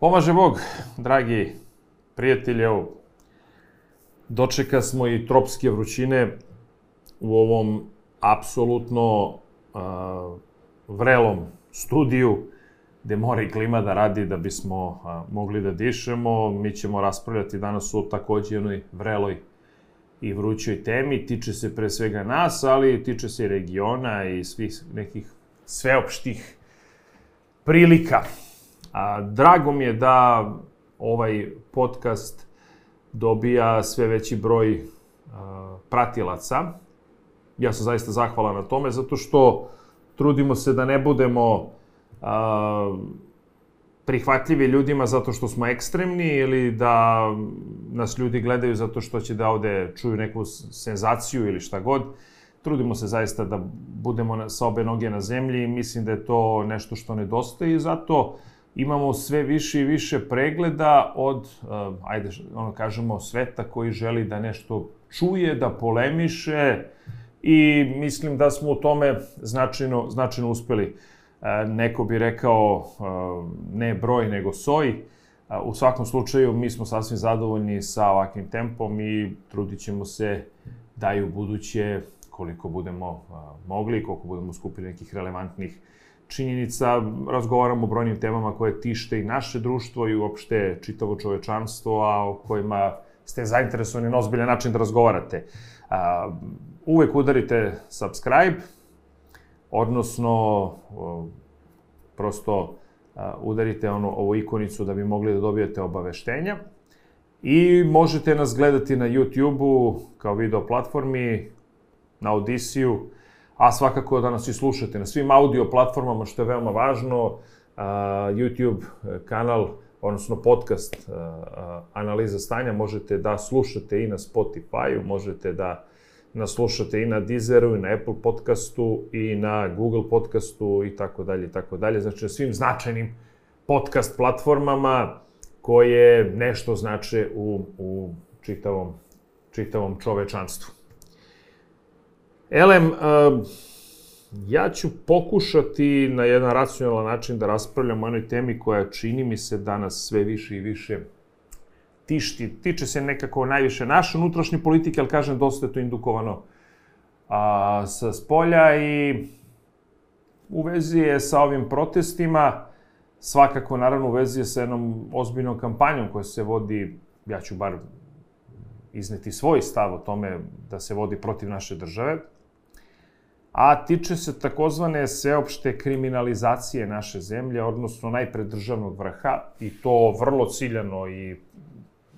Pomaže Bog, dragi prijatelji, evo, dočeka smo i tropske vrućine u ovom apsolutno a, vrelom studiju, gde mora i klima da radi da bismo a, mogli da dišemo. Mi ćemo raspravljati danas o takođe jednoj vreloj i vrućoj temi. Tiče se pre svega nas, ali tiče se i regiona i svih nekih sveopštih prilika. Drago mi je da ovaj podcast dobija sve veći broj a, pratilaca. Ja sam zaista zahvalan na tome, zato što trudimo se da ne budemo a, prihvatljivi ljudima zato što smo ekstremni ili da nas ljudi gledaju zato što će da ovde čuju neku senzaciju ili šta god. Trudimo se zaista da budemo sa obe noge na zemlji i mislim da je to nešto što nedostaje i zato imamo sve više i više pregleda od, uh, ajde, ono kažemo, sveta koji želi da nešto čuje, da polemiše i mislim da smo u tome značajno, značajno uspeli. Uh, neko bi rekao uh, ne broj, nego soj. U svakom slučaju, mi smo sasvim zadovoljni sa ovakvim tempom i trudit ćemo se da i u buduće, koliko budemo mogli, koliko budemo skupili nekih relevantnih činjenica, razgovaramo o brojnim temama koje tište i naše društvo i uopšte čitavo čovečanstvo, a o kojima ste zainteresovani na ozbiljan način da razgovarate. A, uvek udarite subscribe, odnosno prosto udarite ono, ovu ikonicu da bi mogli da dobijete obaveštenja. I možete nas gledati na YouTube-u kao video platformi, na Odisiju, a svakako da nas i slušate na svim audio platformama, što je veoma važno, YouTube kanal, odnosno podcast analiza stanja, možete da slušate i na Spotify-u, možete da nas slušate i na Deezeru, i na Apple podcastu, i na Google podcastu, i tako dalje, i tako dalje. Znači, na svim značajnim podcast platformama koje nešto znače u, u čitavom, čitavom čovečanstvu. Elem, uh, ja ću pokušati na jedan racionalan način da raspravljam o jednoj temi koja čini mi se danas sve više i više tišti. Tiče se nekako najviše naše unutrašnje politike, ali kažem, dosta je to indukovano a, sa spolja i u vezi je sa ovim protestima, svakako naravno u vezi je sa jednom ozbiljnom kampanjom koja se vodi, ja ću bar izneti svoj stav o tome da se vodi protiv naše države, a tiče se takozvane sveopšte kriminalizacije naše zemlje, odnosno najpre državnog vrha, i to vrlo ciljano i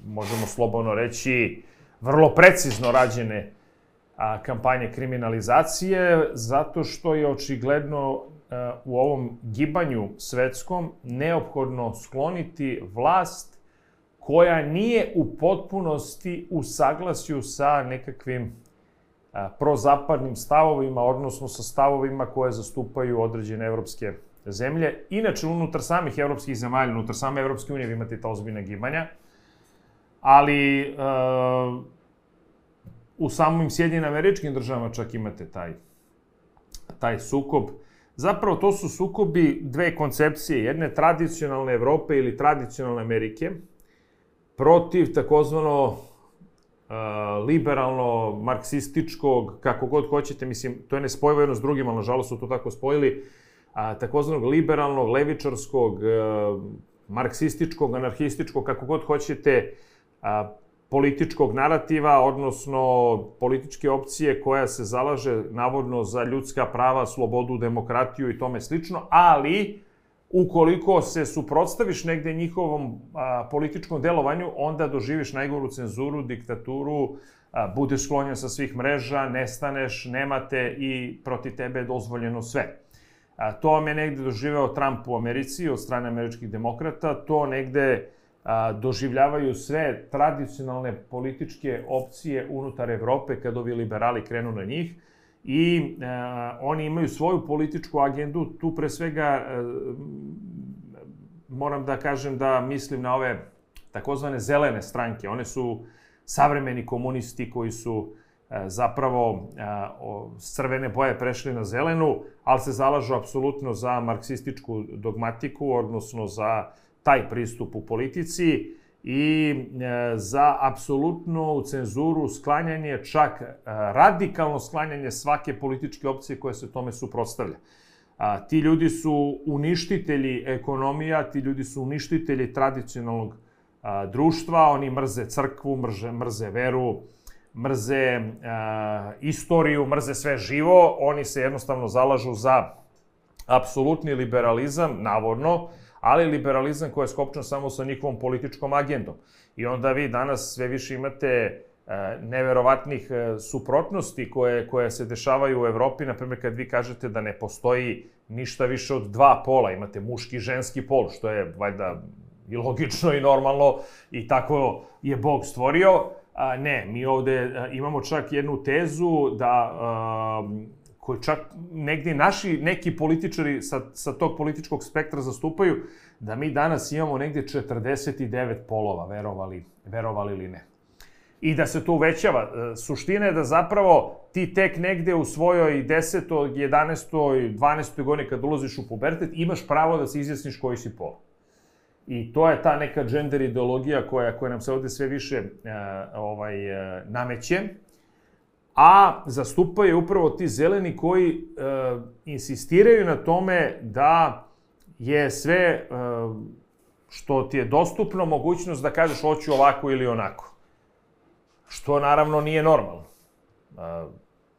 možemo slobodno reći vrlo precizno rađene a, kampanje kriminalizacije, zato što je očigledno a, u ovom gibanju svetskom neophodno skloniti vlast koja nije u potpunosti u saglasju sa nekakvim prozapadnim stavovima, odnosno sa stavovima koje zastupaju određene evropske zemlje. Inače, unutar samih evropskih zemalja, unutar same Evropske unije vi imate ta ozbiljna gibanja, ali uh, u samim Sjedinjim američkim državama čak imate taj, taj sukob. Zapravo, to su sukobi dve koncepcije. Jedne tradicionalne Evrope ili tradicionalne Amerike protiv takozvano liberalno, marksističkog, kako god hoćete, mislim, to je nespojivo jedno s drugim, ali nažalost su to tako spojili, a, takozvanog liberalnog, levičarskog, a, marksističkog, anarhističkog, kako god hoćete, a, političkog narativa, odnosno političke opcije koja se zalaže navodno za ljudska prava, slobodu, demokratiju i tome slično, ali ukoliko se suprotstaviš negde njihovom a, političkom delovanju, onda doživiš najgoru cenzuru, diktaturu, a, budeš sklonjen sa svih mreža, nestaneš, nemate i proti tebe je dozvoljeno sve. A, to vam je negde doživeo Trump u Americi od strane američkih demokrata, to negde a, doživljavaju sve tradicionalne političke opcije unutar Evrope kad ovi liberali krenu na njih i e, oni imaju svoju političku agendu, tu pre svega e, moram da kažem da mislim na ove takozvane zelene stranke. One su savremeni komunisti koji su e, zapravo e, o, s crvene boje prešli na zelenu, ali se zalažu apsolutno za marksističku dogmatiku, odnosno za taj pristup u politici i e, za apsolutnu cenzuru, sklanjanje, čak e, radikalno sklanjanje svake političke opcije koja se tome suprotstavlja. A, ti ljudi su uništitelji ekonomija, ti ljudi su uništitelji tradicionalnog a, društva, oni mrze crkvu, mrze, mrze veru, mrze a, istoriju, mrze sve živo, oni se jednostavno zalažu za apsolutni liberalizam, navodno, ali liberalizam koji je skopčan samo sa njihovom političkom agendom. I onda vi danas sve više imate e, neverovatnih e, suprotnosti koje, koje se dešavaju u Evropi, na primjer kad vi kažete da ne postoji ništa više od dva pola, imate muški i ženski pol, što je valjda i logično i normalno i tako je Bog stvorio. A, ne, mi ovde a, imamo čak jednu tezu da a, koju čak negdje naši neki političari sa, sa tog političkog spektra zastupaju, da mi danas imamo negdje 49 polova, verovali, verovali ili ne. I da se to uvećava. E, suština je da zapravo ti tek negde u svojoj 10. 11. 12. godini kad ulaziš u pubertet imaš pravo da se izjasniš koji si pol. I to je ta neka gender ideologija koja, koja nam se ovde sve više uh, ovaj, uh, nameće a zastupaju upravo ti zeleni koji e, insistiraju na tome da je sve e, što ti je dostupno mogućnost da kažeš hoću ovako ili onako. Što naravno nije normalno.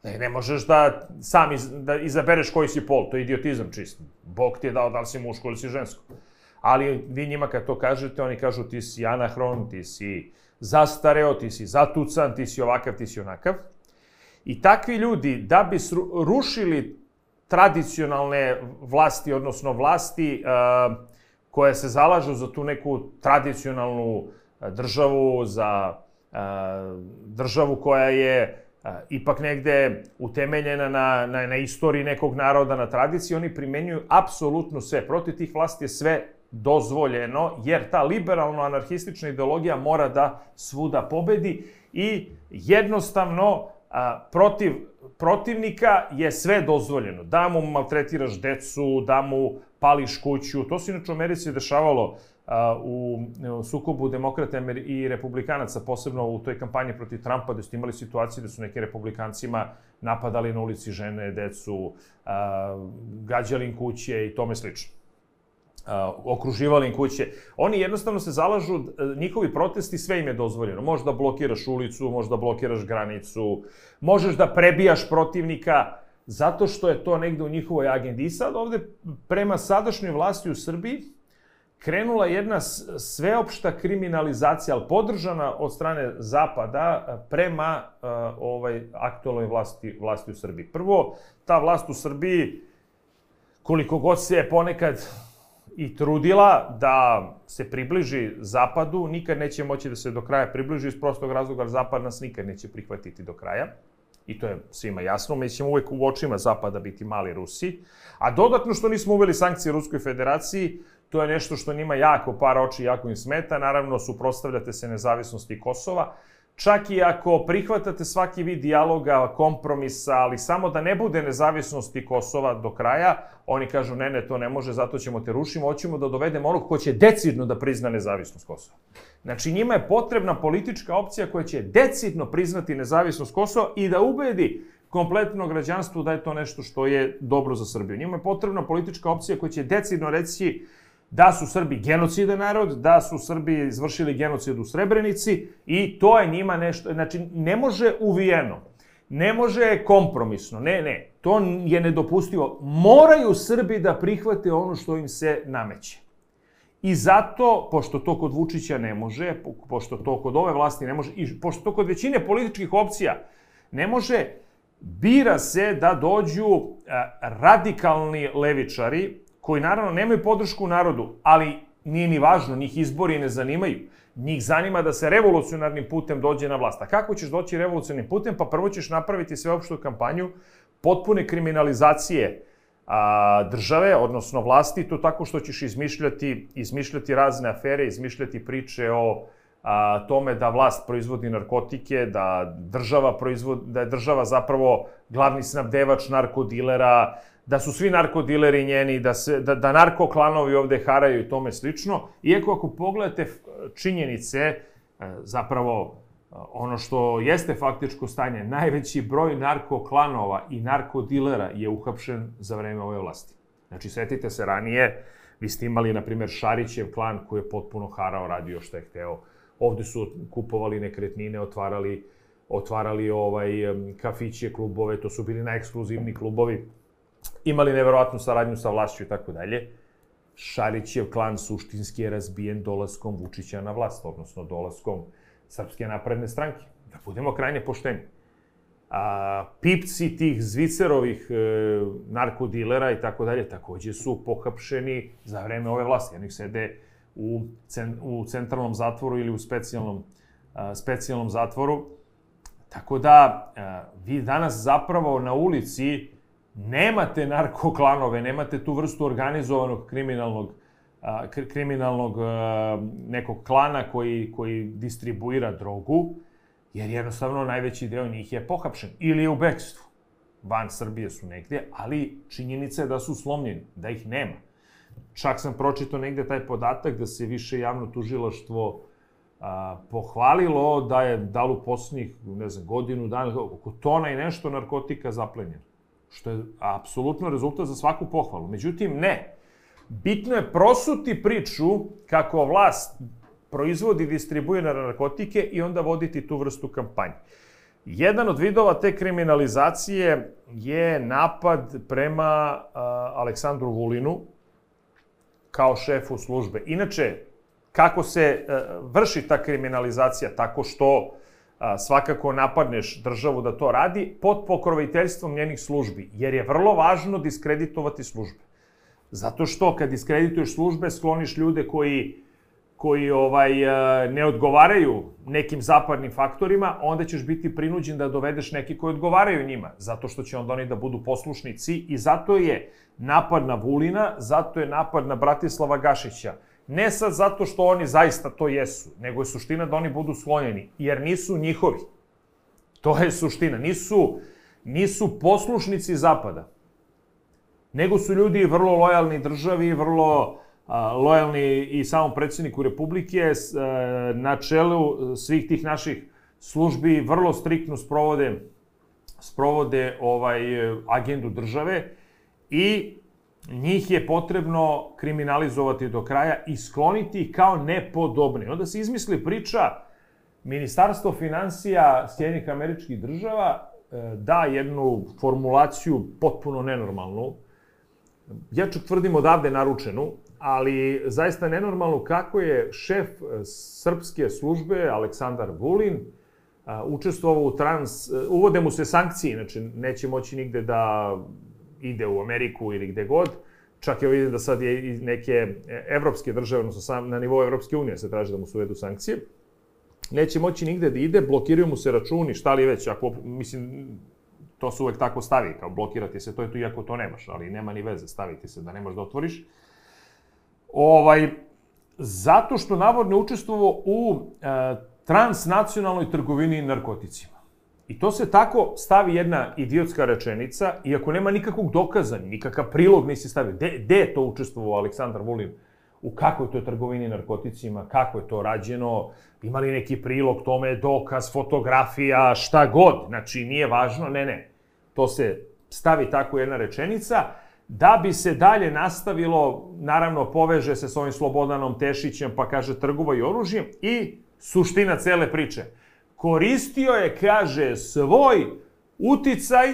E, ne, možeš da sam iz, da izabereš koji si pol, to je idiotizam čist. Bog ti je dao da li si muško ili si žensko. Ali vi njima kad to kažete, oni kažu ti si anahron, ti si zastareo, ti si zatucan, ti si ovakav, ti si onakav. I takvi ljudi, da bi rušili tradicionalne vlasti, odnosno vlasti uh, koje se zalažu za tu neku tradicionalnu e, državu, za uh, državu koja je ipak negde utemeljena na, na, na istoriji nekog naroda, na tradiciji, oni primenjuju apsolutno sve. Protiv tih vlasti je sve dozvoljeno, jer ta liberalno-anarhistična ideologija mora da svuda pobedi i jednostavno a, protiv protivnika je sve dozvoljeno. Da mu maltretiraš decu, da mu pališ kuću. To se inače u Americi dešavalo a, u, u sukobu demokrata i republikanaca, posebno u toj kampanji protiv Trumpa, gde su imali situacije da su neki republikancima napadali na ulici žene, decu, a, gađali im kuće i tome slično okruživali im kuće. Oni jednostavno se zalažu, e, njihovi protesti, sve im je dozvoljeno. Možeš da blokiraš ulicu, možeš da blokiraš granicu, možeš da prebijaš protivnika, zato što je to negde u njihovoj agendi. I sad ovde, prema sadašnjoj vlasti u Srbiji, krenula jedna sveopšta kriminalizacija, ali podržana od strane Zapada e, prema uh, ovaj aktualnoj vlasti, vlasti u Srbiji. Prvo, ta vlast u Srbiji, koliko god se je ponekad i trudila da se približi Zapadu, nikad neće moći da se do kraja približi iz prostog razloga, Zapad nas nikad neće prihvatiti do kraja. I to je svima jasno. Mi ćemo uvek u očima Zapada biti mali Rusi. A dodatno što nismo uveli sankcije Ruskoj federaciji, to je nešto što njima jako par oči, jako im smeta. Naravno, suprostavljate se nezavisnosti Kosova čak i ako prihvatate svaki vid dijaloga, kompromisa, ali samo da ne bude nezavisnosti Kosova do kraja, oni kažu ne, ne, to ne može, zato ćemo te rušimo, hoćemo da dovedemo onog ko će decidno da prizna nezavisnost Kosova. Znači njima je potrebna politička opcija koja će decidno priznati nezavisnost Kosova i da ubedi kompletno građanstvo da je to nešto što je dobro za Srbiju. Njima je potrebna politička opcija koja će decidno reći da su Srbi genocida narod, da su Srbi izvršili genocid u Srebrenici i to je njima nešto, znači ne može uvijeno, ne može kompromisno, ne, ne, to je nedopustivo. Moraju Srbi da prihvate ono što im se nameće. I zato, pošto to kod Vučića ne može, pošto to kod ove vlasti ne može, i pošto to kod većine političkih opcija ne može, bira se da dođu radikalni levičari, koji naravno nemaju podršku u narodu, ali nije ni važno, njih izbori ne zanimaju. Njih zanima da se revolucionarnim putem dođe na vlast. A kako ćeš doći revolucionarnim putem? Pa prvo ćeš napraviti sveopštu kampanju potpune kriminalizacije a, države, odnosno vlasti, to tako što ćeš izmišljati, izmišljati razne afere, izmišljati priče o a, tome da vlast proizvodi narkotike, da država proizvodi, da je država zapravo glavni snabdevač narkodilera, da su svi narkodileri njeni, da, se, da, da narkoklanovi ovde haraju i tome slično. Iako ako pogledate činjenice, e, zapravo e, ono što jeste faktičko stanje, najveći broj narkoklanova i narkodilera je uhapšen za vreme ove vlasti. Znači, setite se ranije, vi ste imali, na primjer, Šarićev klan koji je potpuno harao, radio što je hteo. Ovde su kupovali nekretnine, otvarali, otvarali ovaj, kafiće, klubove, to su bili najekskluzivni klubovi imali neverovatnu saradnju sa vlašću i tako dalje. Šarićev klan suštinski je razbijen dolaskom Vučića na vlast, odnosno dolaskom Srpske napredne stranke. Da budemo krajnje pošteni. A, pipci tih Zvicerovih e, narkodilera i tako dalje takođe su pohapšeni za vreme ove vlasti. Jednih sede u, cen, u centralnom zatvoru ili u specijalnom, a, specijalnom zatvoru. Tako da, a, vi danas zapravo na ulici nemate narkoklanove, nemate tu vrstu organizovanog kriminalnog a, kriminalnog a, nekog klana koji, koji distribuira drogu, jer jednostavno najveći deo njih je pohapšen ili je u bekstvu. Van Srbije su negde, ali činjenica je da su slomljeni, da ih nema. Čak sam pročitao negde taj podatak da se više javno tužilaštvo a, pohvalilo da je dalo poslednjih, ne znam, godinu dana, oko tona i nešto narkotika zaplenjeno što je apsolutno rezultat za svaku pohvalu. Međutim, ne. Bitno je prosuti priču kako vlast proizvodi i distribuira narkotike i onda voditi tu vrstu kampanje. Jedan od vidova te kriminalizacije je napad prema a, Aleksandru Vulinu kao šefu službe. Inače, kako se a, vrši ta kriminalizacija? Tako što svakako napadneš državu da to radi pod pokroviteljstvom njenih službi, jer je vrlo važno diskreditovati službe. Zato što kad diskredituješ službe, skloniš ljude koji koji ovaj ne odgovaraju nekim zapadnim faktorima, onda ćeš biti prinuđen da dovedeš neki koji odgovaraju njima, zato što će onda oni da budu poslušnici i zato je napad na Vulina, zato je napad na Bratislava Gašića, Ne sad zato što oni zaista to jesu, nego je suština da oni budu sklonjeni, jer nisu njihovi. To je suština. Nisu, nisu poslušnici Zapada, nego su ljudi vrlo lojalni državi, vrlo a, lojalni i samom predsjedniku Republike, a, na čelu svih tih naših službi vrlo striktno sprovode sprovode ovaj agendu države i njih je potrebno kriminalizovati do kraja i skloniti kao nepodobne. Onda se izmisli priča Ministarstvo financija Sjedinih američkih država e, da jednu formulaciju potpuno nenormalnu, ja čak tvrdim odavde naručenu, ali zaista nenormalno kako je šef e, srpske službe Aleksandar Vulin e, učestvovao u trans... Uvode mu se sankcije, znači neće moći nigde da ide u Ameriku ili gde god. Čak je vidim da sad je i neke evropske države, odnosno sam, na nivou Evropske unije se traži da mu se uvedu sankcije. Neće moći nigde da ide, blokiraju mu se računi, šta li već, ako, mislim, to se uvek tako stavi, kao blokirati se, to je tu iako to nemaš, ali nema ni veze, staviti se da ne možeš da otvoriš. Ovaj, zato što navodno učestvovao u e, transnacionalnoj trgovini narkoticima. I to se tako stavi jedna idiotska rečenica, iako nema nikakvog dokaza, nikakav prilog nisi stavio. Gde je to učestvovao Aleksandar Vulin? U kakvoj to trgovini narkoticima? Kako je to rađeno? Ima li neki prilog tome, dokaz, fotografija, šta god? Znači, nije važno, ne, ne. To se stavi tako jedna rečenica, da bi se dalje nastavilo, naravno, poveže se s ovim Slobodanom Tešićem, pa kaže trguvaj oružjem i suština cele priče – koristio je, kaže, svoj uticaj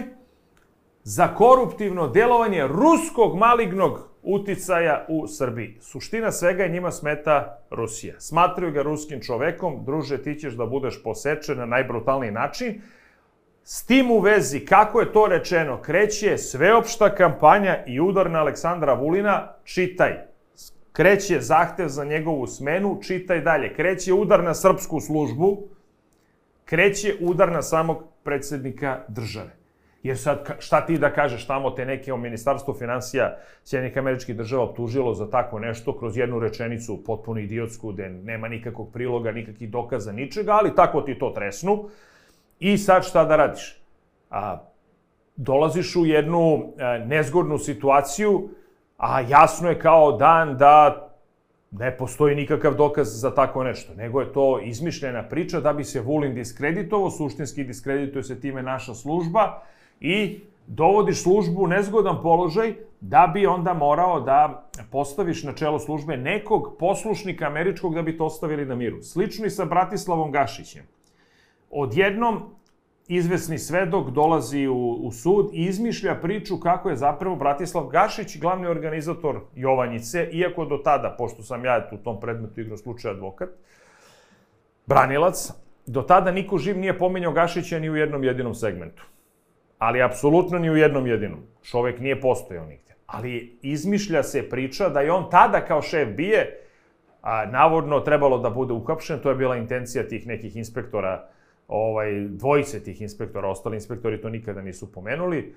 za koruptivno delovanje ruskog malignog uticaja u Srbiji. Suština svega je njima smeta Rusija. Smatraju ga ruskim čovekom, druže, ti ćeš da budeš posečen na najbrutalniji način. S tim u vezi, kako je to rečeno, kreće sveopšta kampanja i udar na Aleksandra Vulina, čitaj. Kreće zahtev za njegovu smenu, čitaj dalje. Kreće udar na srpsku službu, kreće udar na samog predsednika države. Jer sad, šta ti da kažeš tamo te neke o Ministarstvu financija Sjedinih američkih država optužilo za tako nešto kroz jednu rečenicu potpuno idiotsku, gde nema nikakvog priloga, nikakvih dokaza, ničega, ali tako ti to tresnu. I sad šta da radiš? A, dolaziš u jednu a, nezgodnu situaciju, a jasno je kao dan da ne postoji nikakav dokaz za tako nešto, nego je to izmišljena priča da bi se Vulin diskreditovao, suštinski diskredituje se time naša služba i dovodiš službu u nezgodan položaj da bi onda morao da postaviš na čelo službe nekog poslušnika američkog da bi to ostavili na miru. Slično i sa Bratislavom Gašićem. Odjednom izvesni svedok dolazi u, u sud i izmišlja priču kako je zapravo Bratislav Gašić glavni organizator Jovanjice, iako do tada, pošto sam ja u tom predmetu igrao slučaj advokat, branilac, do tada niko živ nije pominjao Gašića ni u jednom jedinom segmentu. Ali apsolutno ni u jednom jedinom. Čovek nije postojao nigde. Ali izmišlja se priča da je on tada kao šef bije, a, navodno trebalo da bude uhapšen, to je bila intencija tih nekih inspektora ovaj, dvojice tih inspektora, ostali inspektori to nikada nisu pomenuli,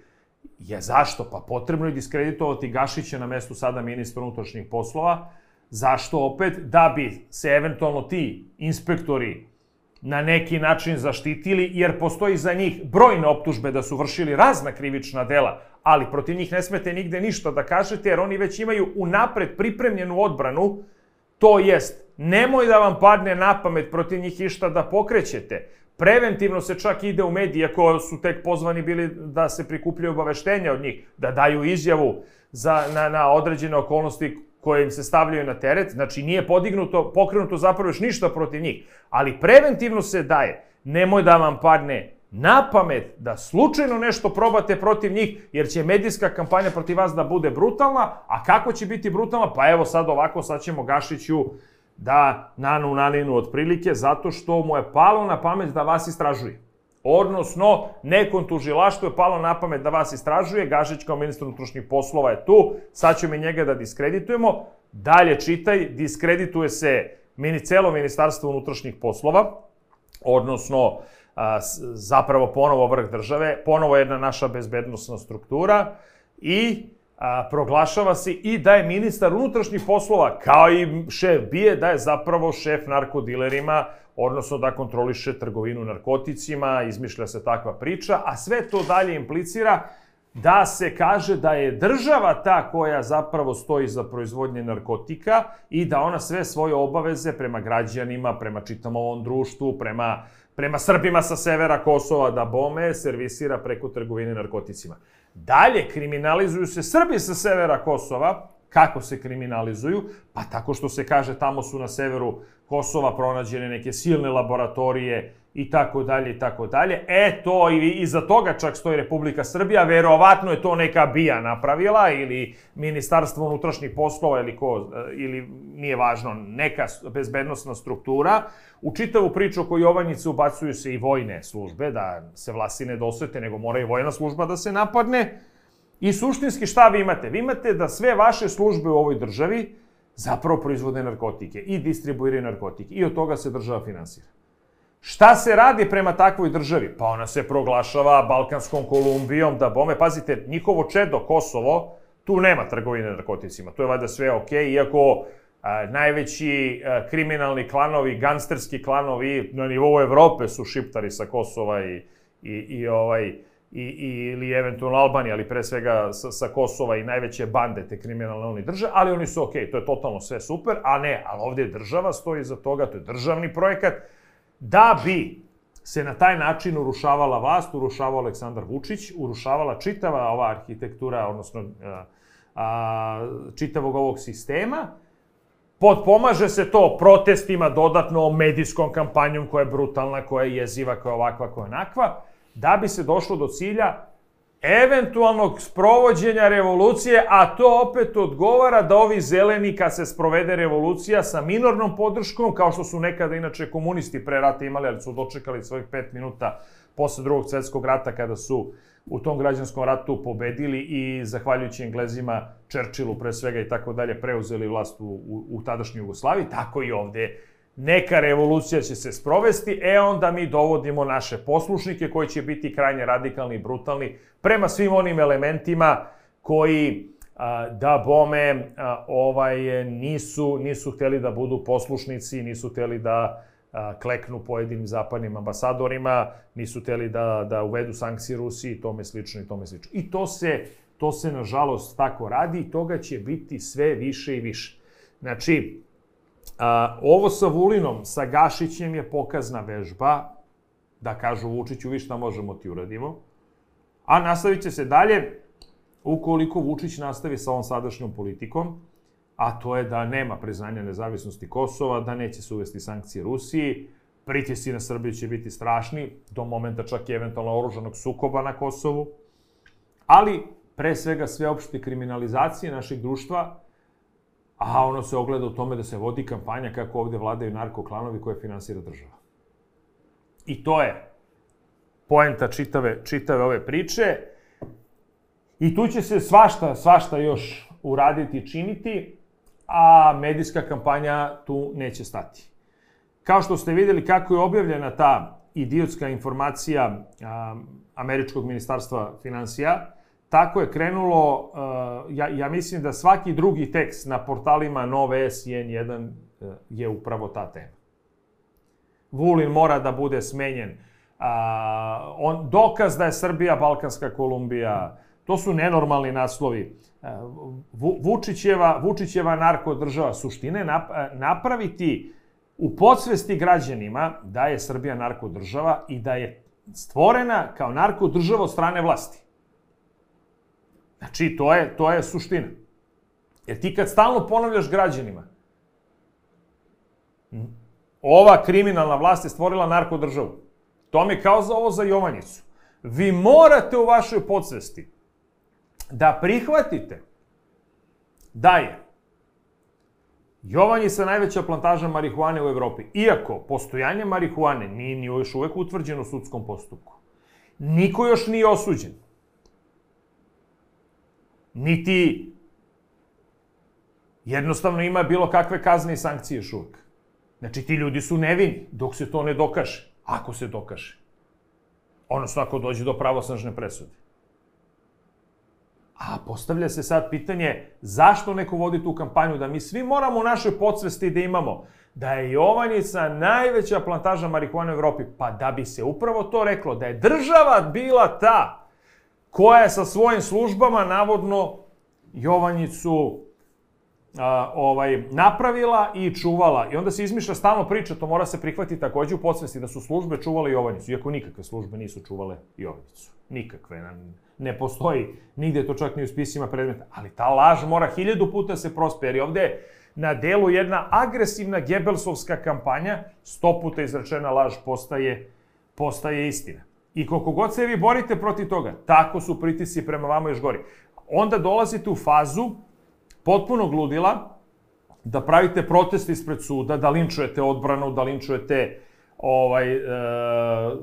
je zašto? Pa potrebno je diskreditovati Gašića na mestu sada ministra unutrašnjih poslova. Zašto opet? Da bi se eventualno ti inspektori na neki način zaštitili, jer postoji za njih brojne optužbe da su vršili razna krivična dela, ali protiv njih ne smete nigde ništa da kažete, jer oni već imaju unapred pripremljenu odbranu, to jest, nemoj da vam padne na pamet protiv njih išta da pokrećete. Preventivno se čak ide u medije, ako su tek pozvani bili da se prikupljaju obaveštenja od njih, da daju izjavu za, na, na određene okolnosti koje im se stavljaju na teret, znači nije podignuto, pokrenuto zapravo još ništa protiv njih, ali preventivno se daje. Nemoj da vam padne na pamet da slučajno nešto probate protiv njih, jer će medijska kampanja protiv vas da bude brutalna, a kako će biti brutalna? Pa evo sad ovako, sad ćemo Gašiću da nanu naninu otprilike zato što mu je palo na pamet da vas istražuje. Odnosno, nekom tužilaštvu je palo na pamet da vas istražuje, Gašić kao ministar unutrašnjih poslova je tu, sad ćemo i njega da diskreditujemo. Dalje čitaj, diskredituje se mini, celo ministarstvo unutrašnjih poslova, odnosno a, zapravo ponovo vrh države, ponovo jedna naša bezbednostna struktura i a, proglašava se i da je ministar unutrašnjih poslova, kao i šef bije, da je zapravo šef narkodilerima, odnosno da kontroliše trgovinu narkoticima, izmišlja se takva priča, a sve to dalje implicira da se kaže da je država ta koja zapravo stoji za proizvodnje narkotika i da ona sve svoje obaveze prema građanima, prema čitavom ovom društvu, prema, prema Srbima sa severa Kosova da bome, servisira preko trgovine narkoticima. Dalje, kriminalizuju se Srbi sa severa Kosova. Kako se kriminalizuju? Pa tako što se kaže tamo su na severu Kosova pronađene neke silne laboratorije i tako dalje i tako dalje. E, to i iza toga čak stoji Republika Srbija, verovatno je to neka bija napravila ili Ministarstvo unutrašnjih poslova ili ko, ili nije važno, neka bezbednostna struktura. U čitavu priču oko Jovanjice ubacuju se i vojne službe, da se vlasi ne dosete, nego mora i vojna služba da se napadne. I suštinski šta vi imate? Vi imate da sve vaše službe u ovoj državi zapravo proizvode narkotike i distribuiraju narkotike i od toga se država finansira. Šta se radi prema takvoj državi? Pa ona se proglašava Balkanskom Kolumbijom, da bome, pazite, njihovo čedo, Kosovo, tu nema trgovine narkoticima, tu je valjda sve okay, iako a, najveći a, kriminalni klanovi, gangsterski klanovi na nivou Evrope su šiptari sa Kosova i, i, i ovaj, i, i, ili eventualno Albanija, ali pre svega sa, sa Kosova i najveće bande te kriminalne oni drže, ali oni su okej, okay, to je totalno sve super, a ne, ali ovde država stoji za toga, to je državni projekat, da bi se na taj način urušavala vlast, urušavao Aleksandar Vučić, urušavala čitava ova arhitektura, odnosno a, a, čitavog ovog sistema, Podpomaže se to protestima, dodatno medijskom kampanjom koja je brutalna, koja je jeziva, koja je ovakva, koja je onakva da bi se došlo do cilja eventualnog sprovođenja revolucije, a to opet odgovara da ovi zeleni, kad se sprovede revolucija sa minornom podrškom, kao što su nekada inače komunisti pre rata imali, ali su dočekali svojih pet minuta posle drugog svetskog rata kada su u tom građanskom ratu pobedili i zahvaljujući Englezima, Čerčilu pre svega i tako dalje, preuzeli vlast u, u, u tadašnjoj Jugoslaviji, tako i ovde neka revolucija će se sprovesti, e onda mi dovodimo naše poslušnike koji će biti krajnje radikalni i brutalni prema svim onim elementima koji da bome ovaj nisu nisu hteli da budu poslušnici, nisu hteli da kleknu pojedinim zapadnim ambasadorima, nisu teli da, da uvedu sankcije Rusiji, tome slično i tome slično. I to se, to se nažalost tako radi i toga će biti sve više i više. Znači, ovo sa Vulinom, sa Gašićem je pokazna vežba, da kažu Vučiću, vi šta možemo ti uradimo, a nastavit će se dalje ukoliko Vučić nastavi sa ovom sadašnjom politikom, a to je da nema priznanja nezavisnosti Kosova, da neće se uvesti sankcije Rusiji, pritisci na Srbiju će biti strašni, do momenta čak i eventualno oružanog sukoba na Kosovu, ali pre svega sveopšte kriminalizacije našeg društva, a ono se ogleda u tome da se vodi kampanja kako ovde vladaju narkoklanovi koje finansira država. I to je poenta čitave, čitave ove priče. I tu će se svašta, svašta još uraditi i činiti a medijska kampanja tu neće stati. Kao što ste videli kako je objavljena ta idiotska informacija a, Američkog ministarstva financija, tako je krenulo, a, ja, ja mislim da svaki drugi tekst na portalima Nove S i N1 je upravo ta tema. Vulin mora da bude smenjen. A, on, dokaz da je Srbija Balkanska Kolumbija, to su nenormalni naslovi. Vučićeva, Vučićeva narkodržava suštine napraviti u podsvesti građanima da je Srbija narkodržava i da je stvorena kao narkodržava od strane vlasti. Znači, to je, to je suština. Jer ti kad stalno ponavljaš građanima, ova kriminalna vlast je stvorila narkodržavu. To mi je kao za ovo za Jovanjicu. Vi morate u vašoj podsvesti da prihvatite da je Jovanjica najveća plantaža marihuane u Evropi. Iako postojanje marihuane nije ni još uvek utvrđeno u sudskom postupku. Niko još nije osuđen. Niti jednostavno ima bilo kakve kazne i sankcije uvek. Znači, ti ljudi su nevini dok se to ne dokaže. Ako se dokaže. Odnosno, ako dođe do pravosnažne presude. A postavlja se sad pitanje zašto neko vodi tu kampanju, da mi svi moramo u našoj podsvesti da imamo da je Jovanjica najveća plantaža marihuane u Evropi. Pa da bi se upravo to reklo, da je država bila ta koja je sa svojim službama navodno Jovanjicu a, ovaj, napravila i čuvala. I onda se izmišlja stalno priča, to mora se prihvatiti takođe u podsvesti, da su službe čuvale Jovanjicu, iako nikakve službe nisu čuvale Jovanjicu. Nikakve. Ne postoji nigde to čak ni u spisima predmeta. Ali ta laž mora hiljadu puta se prosperi. Ovde je na delu jedna agresivna gebelsovska kampanja, sto puta izrečena laž postaje, postaje istina. I koliko god se vi borite protiv toga, tako su pritisci prema vama još gori. Onda dolazite u fazu potpuno gludila, da pravite protest ispred suda, da linčujete odbranu, da linčujete ovaj, e,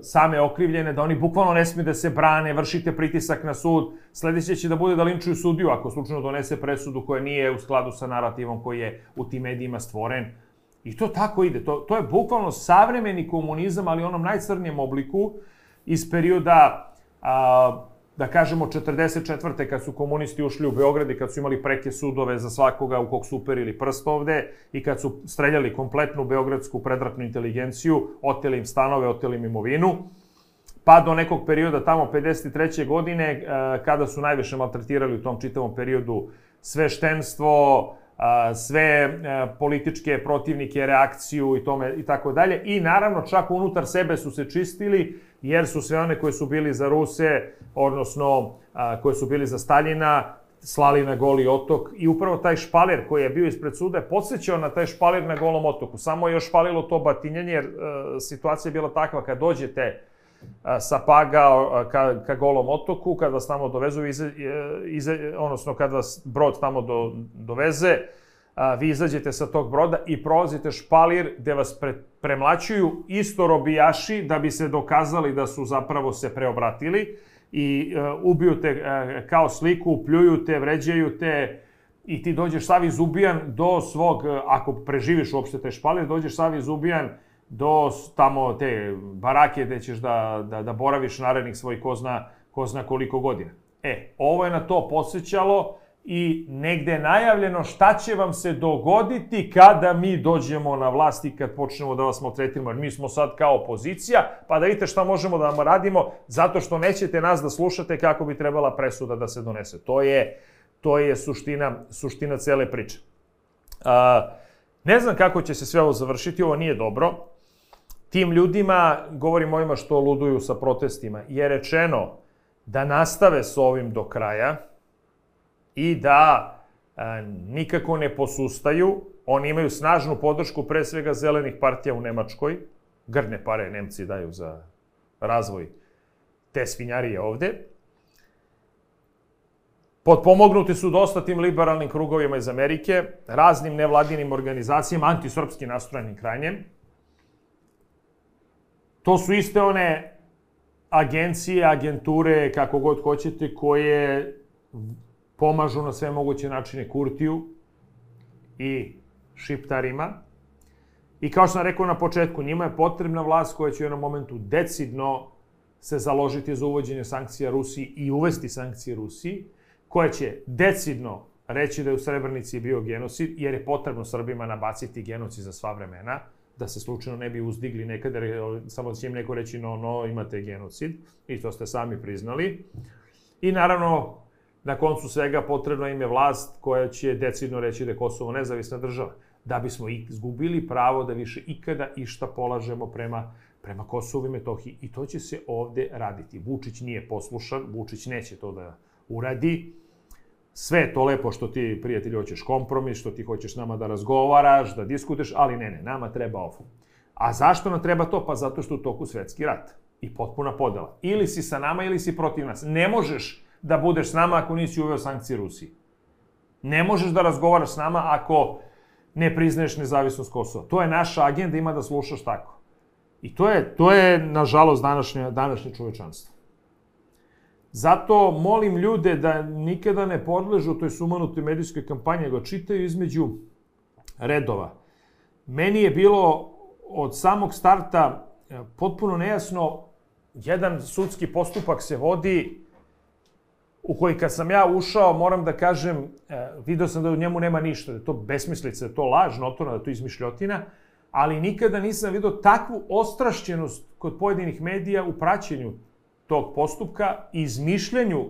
same okrivljene, da oni bukvalno ne smiju da se brane, vršite pritisak na sud. Sledeće će da bude da linčuju sudiju ako slučajno donese presudu koja nije u skladu sa narativom koji je u tim medijima stvoren. I to tako ide. To, to je bukvalno savremeni komunizam, ali u onom najcrnijem obliku iz perioda a, da kažemo 44. kad su komunisti ušli u Beograd i kad su imali preke sudove za svakoga u kog su uperili prst ovde i kad su streljali kompletnu beogradsku predratnu inteligenciju, oteli im stanove, oteli im imovinu, pa do nekog perioda tamo 53. godine kada su najviše maltretirali u tom čitavom periodu sveštenstvo, sve političke protivnike, reakciju i tome i tako dalje. I naravno čak unutar sebe su se čistili jer su sve one koje su bili za Ruse, odnosno koje su bili za Staljina, slali na goli otok i upravo taj špalir koji je bio ispred suda je podsjećao na taj špalir na golom otoku. Samo je još špalilo to batinjanje jer a, situacija je bila takva kad dođete sa Paga ka, ka golom otoku, kad vas tamo dovezu, ize, ize, odnosno kad vas brod tamo do, doveze, a, vi izađete sa tog broda i prolazite špalir gde vas pre, premlaćuju isto robijaši da bi se dokazali da su zapravo se preobratili i uh, ubiju te uh, kao sliku, pljuju te, vređaju te i ti dođeš sav izubijan do svog, ako preživiš uopšte te špalir, dođeš sav izubijan do tamo te barake gde ćeš da, da, da boraviš narednih svojih ko zna, ko zna koliko godina. E, ovo je na to podsjećalo i negde je najavljeno šta će vam se dogoditi kada mi dođemo na vlast i kad počnemo da vas maltretiramo. Jer mi smo sad kao opozicija, pa da vidite šta možemo da vam radimo, zato što nećete nas da slušate kako bi trebala presuda da se donese. To je, to je suština, suština cele priče. A, ne znam kako će se sve ovo završiti, ovo nije dobro. Tim ljudima, govorim ovima što luduju sa protestima, je rečeno da nastave s ovim do kraja, i da a, nikako ne posustaju. Oni imaju snažnu podršku pre svega zelenih partija u Nemačkoj. Grdne pare Nemci daju za razvoj te svinjarije ovde. Potpomognuti su dosta tim liberalnim krugovima iz Amerike, raznim nevladinim organizacijama, antisrpski nastrojenim krajnjem. To su iste one agencije, agenture, kako god hoćete, koje pomažu na sve moguće načine Kurtiju i šiptarima. I kao što sam rekao na početku, njima je potrebna vlast koja će u jednom momentu decidno se založiti za uvođenje sankcija Rusiji i uvesti sankcije Rusiji, koja će decidno reći da je u Srebrnici bio genocid, jer je potrebno Srbima nabaciti genocid za sva vremena, da se slučajno ne bi uzdigli nekada, samo da će im neko reći no, no, imate genocid, i to ste sami priznali. I naravno, na koncu svega potrebna im je vlast koja će decidno reći da je Kosovo nezavisna država, da bismo izgubili pravo da više ikada išta polažemo prema prema Kosovu i Metohiji. I to će se ovde raditi. Vučić nije poslušan, Vučić neće to da uradi. Sve to lepo što ti, prijatelji, hoćeš kompromis, što ti hoćeš nama da razgovaraš, da diskuteš, ali ne, ne, nama treba ovo. A zašto nam treba to? Pa zato što u toku svetski rat i potpuna podela. Ili si sa nama ili si protiv nas. Ne možeš da budeš s nama ako nisi uveo sankcije Rusiji. Ne možeš da razgovaraš s nama ako ne priznaješ nezavisnost Kosova. To je naša agenda, ima da slušaš tako. I to je, to je nažalost, današnje, današnje čovečanstvo. Zato molim ljude da nikada ne podležu toj sumanutoj medijskoj kampanji, nego čitaju između redova. Meni je bilo od samog starta e, potpuno nejasno, jedan sudski postupak se vodi u koji kad sam ja ušao, moram da kažem, e, video sam da u njemu nema ništa, da je to besmislica, da je to laž, notorno, da je to izmišljotina, ali nikada nisam video takvu ostrašćenost kod pojedinih medija u praćenju tog postupka i izmišljanju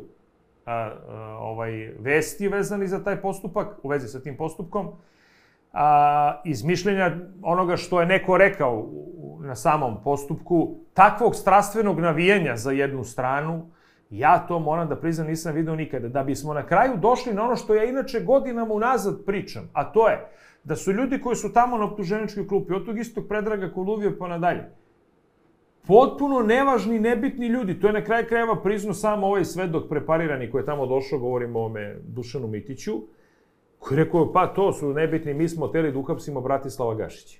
a, a, ovaj, vesti vezani za taj postupak, u vezi sa tim postupkom, a, izmišljenja onoga što je neko rekao na samom postupku, takvog strastvenog navijanja za jednu stranu, Ja to moram da priznam nisam video nikada. Da bismo na kraju došli na ono što ja inače godinama unazad pričam, a to je da su ljudi koji su tamo na optuženičkoj klupi, od tog istog Predraga Koluvija pa nadalje, potpuno nevažni, nebitni ljudi. To je na kraju krajeva priznao sam ovaj svedok preparirani koji je tamo došao, govorimo o ome Dušanu Mitiću, koji je rekao, pa to su nebitni, mi smo teli da uhapsimo Bratislava Gašića.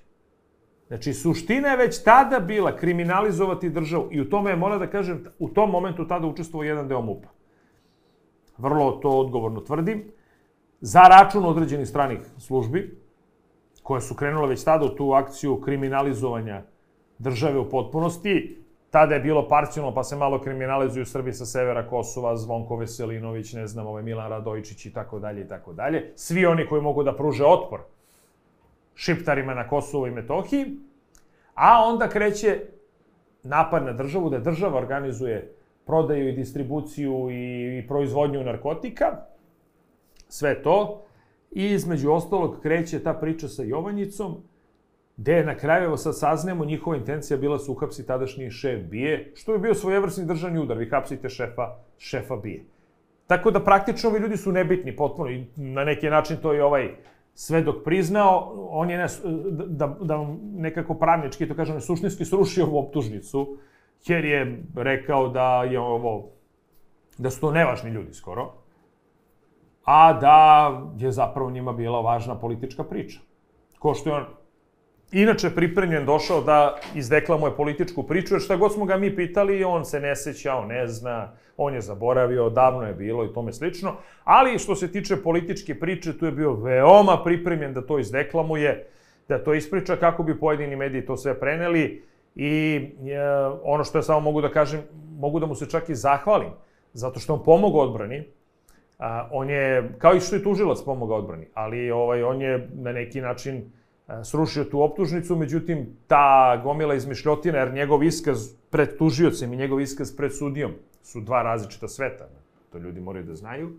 Znači, suština je već tada bila kriminalizovati državu i u tome je, moram da kažem, u tom momentu tada učestvovao jedan deo MUPA. Vrlo to odgovorno tvrdim. Za račun određenih stranih službi, koje su krenule već tada u tu akciju kriminalizovanja države u potpunosti, tada je bilo parcijalno, pa se malo kriminalizuju Srbi sa severa Kosova, Zvonko Veselinović, ne znam, ovaj Milan Radojičić i tako dalje i tako dalje. Svi oni koji mogu da pruže otpor šiptarima na Kosovo i Metohiji, a onda kreće napad na državu, da država organizuje prodaju i distribuciju i, i proizvodnju narkotika, sve to, i između ostalog kreće ta priča sa Jovanjicom, gde na kraju, evo sad saznemo, njihova intencija bila su uhapsi tadašnji šef bije, što je bio svojevrsni državni udar, vi hapsite šefa, šefa bije. Tako da praktično ovi ljudi su nebitni potpuno i na neki način to je ovaj sve dok priznao, on je nes, da, da nekako pravnički, to kažem, suštinski srušio ovu optužnicu, jer je rekao da je ovo, da su to nevažni ljudi skoro, a da je zapravo njima bila važna politička priča. Ko što je on inače pripremljen došao da izdeklamuje političku priču, jer šta god smo ga mi pitali, on se ne seća, on ne zna, on je zaboravio, davno je bilo i tome slično. Ali što se tiče političke priče, tu je bio veoma pripremljen da to izdeklamuje, da to ispriča kako bi pojedini mediji to sve preneli i e, ono što ja samo mogu da kažem, mogu da mu se čak i zahvalim, zato što on pomogao odbrani, A, on je, kao i što je tužilac pomogao odbrani, ali ovaj, on je na neki način srušio tu optužnicu, međutim, ta gomila izmišljotina, jer njegov iskaz pred tužiocem i njegov iskaz pred sudijom su dva različita sveta, to ljudi moraju da znaju,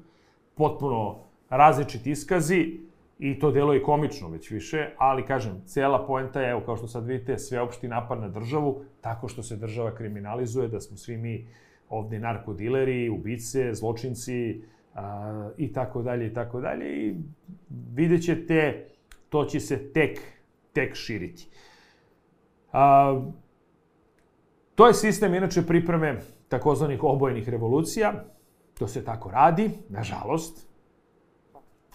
potpuno različiti iskazi, I to delo je komično već više, ali kažem, cela poenta je, evo kao što sad vidite, sveopšti napad na državu, tako što se država kriminalizuje, da smo svi mi ovde narkodileri, ubice, zločinci i tako dalje i tako dalje. I vidjet ćete, to će se tek, tek širiti. A, to je sistem, inače, pripreme takozvanih obojenih revolucija. To se tako radi, nažalost.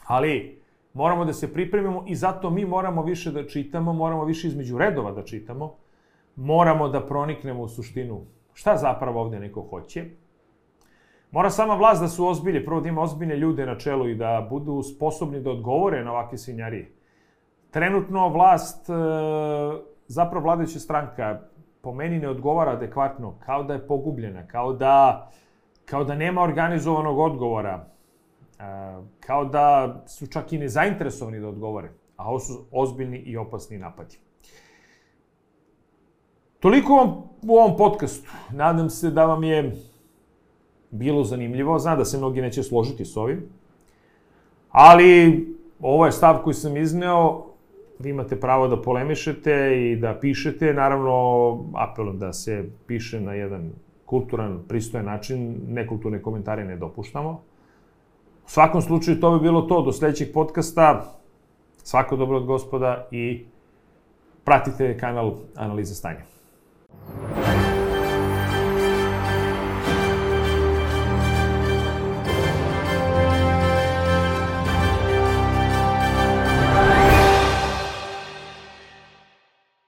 Ali, moramo da se pripremimo i zato mi moramo više da čitamo, moramo više između redova da čitamo, moramo da proniknemo u suštinu šta zapravo ovde neko hoće. Mora sama vlast da su ozbilje, prvo da ima ozbiljne ljude na čelu i da budu sposobni da odgovore na ovakve svinjarije. Trenutno vlast, e, zapravo vladajuća stranka, po meni ne odgovara adekvatno, kao da je pogubljena, kao da, kao da nema organizovanog odgovora kao da su čak i nezainteresovani da odgovore, a ovo su ozbiljni i opasni napadi. Toliko vam u ovom podcastu. Nadam se da vam je bilo zanimljivo. Znam da se mnogi neće složiti s ovim. Ali ovo je stav koji sam izneo. Vi imate pravo da polemišete i da pišete. Naravno, apelujem da se piše na jedan kulturan, pristojan način. Nekulturne komentare ne dopuštamo. U svakom slučaju to bi bilo to. Do sledećeg podcasta. Svako dobro od gospoda i pratite kanal Analiza stanja.